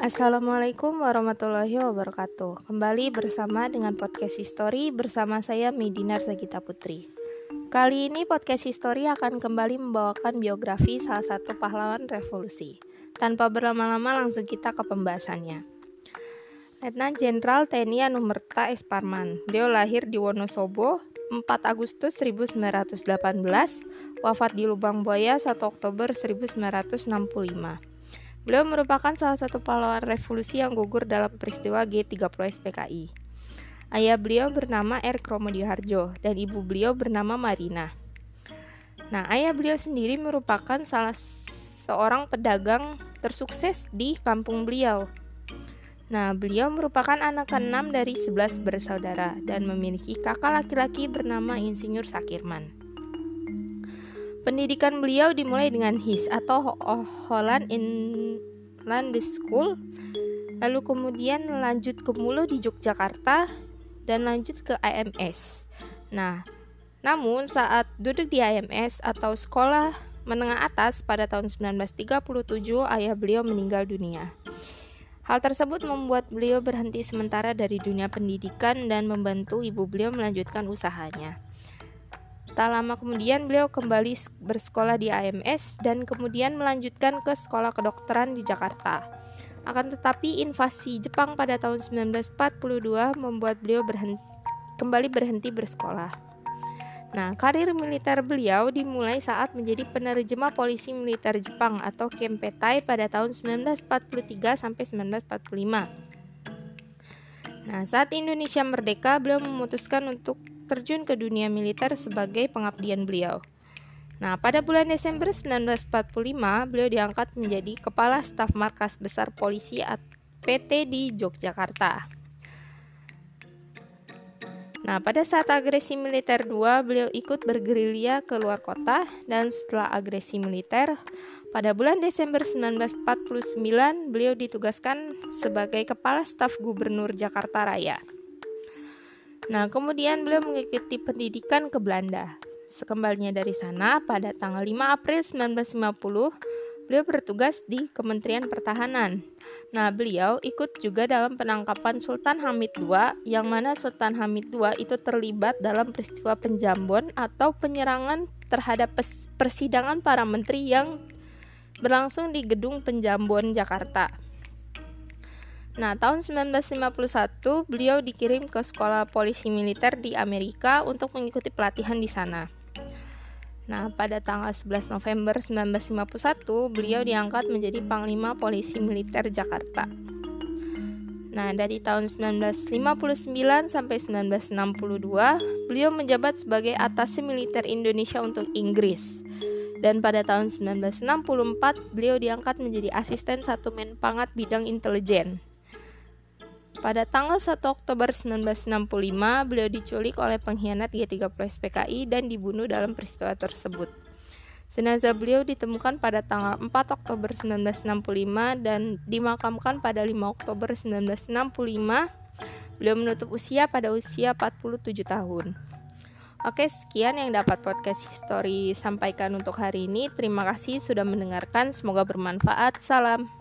Assalamualaikum warahmatullahi wabarakatuh. Kembali bersama dengan podcast History bersama saya Medinar Sagita Putri. Kali ini podcast History akan kembali membawakan biografi salah satu pahlawan revolusi. Tanpa berlama-lama langsung kita ke pembahasannya. Letnan Jenderal TNI Anumerta S. Parman. Beliau lahir di Wonosobo 4 Agustus 1918, wafat di Lubang Buaya 1 Oktober 1965. Beliau merupakan salah satu pahlawan revolusi yang gugur dalam peristiwa G30 SPKI. Ayah beliau bernama R. Kromodiharjo dan ibu beliau bernama Marina. Nah, ayah beliau sendiri merupakan salah seorang pedagang tersukses di kampung beliau. Nah, beliau merupakan anak keenam dari sebelas bersaudara dan memiliki kakak laki-laki bernama Insinyur Sakirman. Pendidikan beliau dimulai dengan HIS atau Holland Inland School, lalu kemudian lanjut ke Mulo di Yogyakarta dan lanjut ke IMS. Nah, namun saat duduk di IMS atau sekolah menengah atas pada tahun 1937 ayah beliau meninggal dunia. Hal tersebut membuat beliau berhenti sementara dari dunia pendidikan dan membantu ibu beliau melanjutkan usahanya. Tak lama kemudian beliau kembali bersekolah di AMS dan kemudian melanjutkan ke sekolah kedokteran di Jakarta. Akan tetapi invasi Jepang pada tahun 1942 membuat beliau berhenti, kembali berhenti bersekolah. Nah, karir militer beliau dimulai saat menjadi penerjemah polisi militer Jepang atau Kempetai pada tahun 1943 sampai 1945. Nah, saat Indonesia merdeka, beliau memutuskan untuk terjun ke dunia militer sebagai pengabdian beliau. Nah, pada bulan Desember 1945, beliau diangkat menjadi Kepala Staf Markas Besar Polisi PT di Yogyakarta. Nah, pada saat agresi militer 2, beliau ikut bergerilya ke luar kota dan setelah agresi militer, pada bulan Desember 1949, beliau ditugaskan sebagai Kepala Staf Gubernur Jakarta Raya. Nah, kemudian beliau mengikuti pendidikan ke Belanda. Sekembalinya dari sana, pada tanggal 5 April 1950, beliau bertugas di Kementerian Pertahanan. Nah, beliau ikut juga dalam penangkapan Sultan Hamid II, yang mana Sultan Hamid II itu terlibat dalam peristiwa penjambon atau penyerangan terhadap persidangan para menteri yang berlangsung di Gedung Penjambon, Jakarta. Nah, tahun 1951 beliau dikirim ke sekolah polisi militer di Amerika untuk mengikuti pelatihan di sana. Nah, pada tanggal 11 November 1951 beliau diangkat menjadi Panglima Polisi Militer Jakarta. Nah, dari tahun 1959 sampai 1962, beliau menjabat sebagai atase militer Indonesia untuk Inggris. Dan pada tahun 1964, beliau diangkat menjadi asisten satu Menpangat bidang intelijen. Pada tanggal 1 Oktober 1965, beliau diculik oleh pengkhianat G30 SPKI dan dibunuh dalam peristiwa tersebut. Jenazah beliau ditemukan pada tanggal 4 Oktober 1965 dan dimakamkan pada 5 Oktober 1965. Beliau menutup usia pada usia 47 tahun. Oke, sekian yang dapat podcast history sampaikan untuk hari ini. Terima kasih sudah mendengarkan. Semoga bermanfaat. Salam.